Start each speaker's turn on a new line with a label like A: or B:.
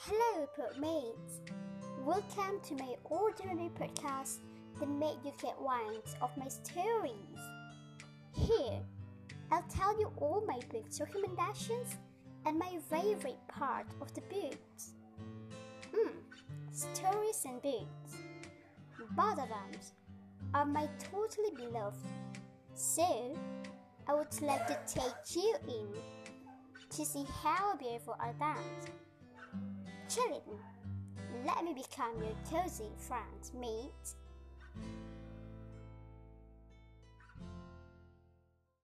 A: Hello, mates. Welcome to my ordinary podcast that made you get wines of my stories. Here, I'll tell you all my books recommendations and my favorite part of the books. Hmm, stories and books. Them are my totally beloved. So, I would like to take you in to see how beautiful are them. Chill let me become your cozy friend, mate.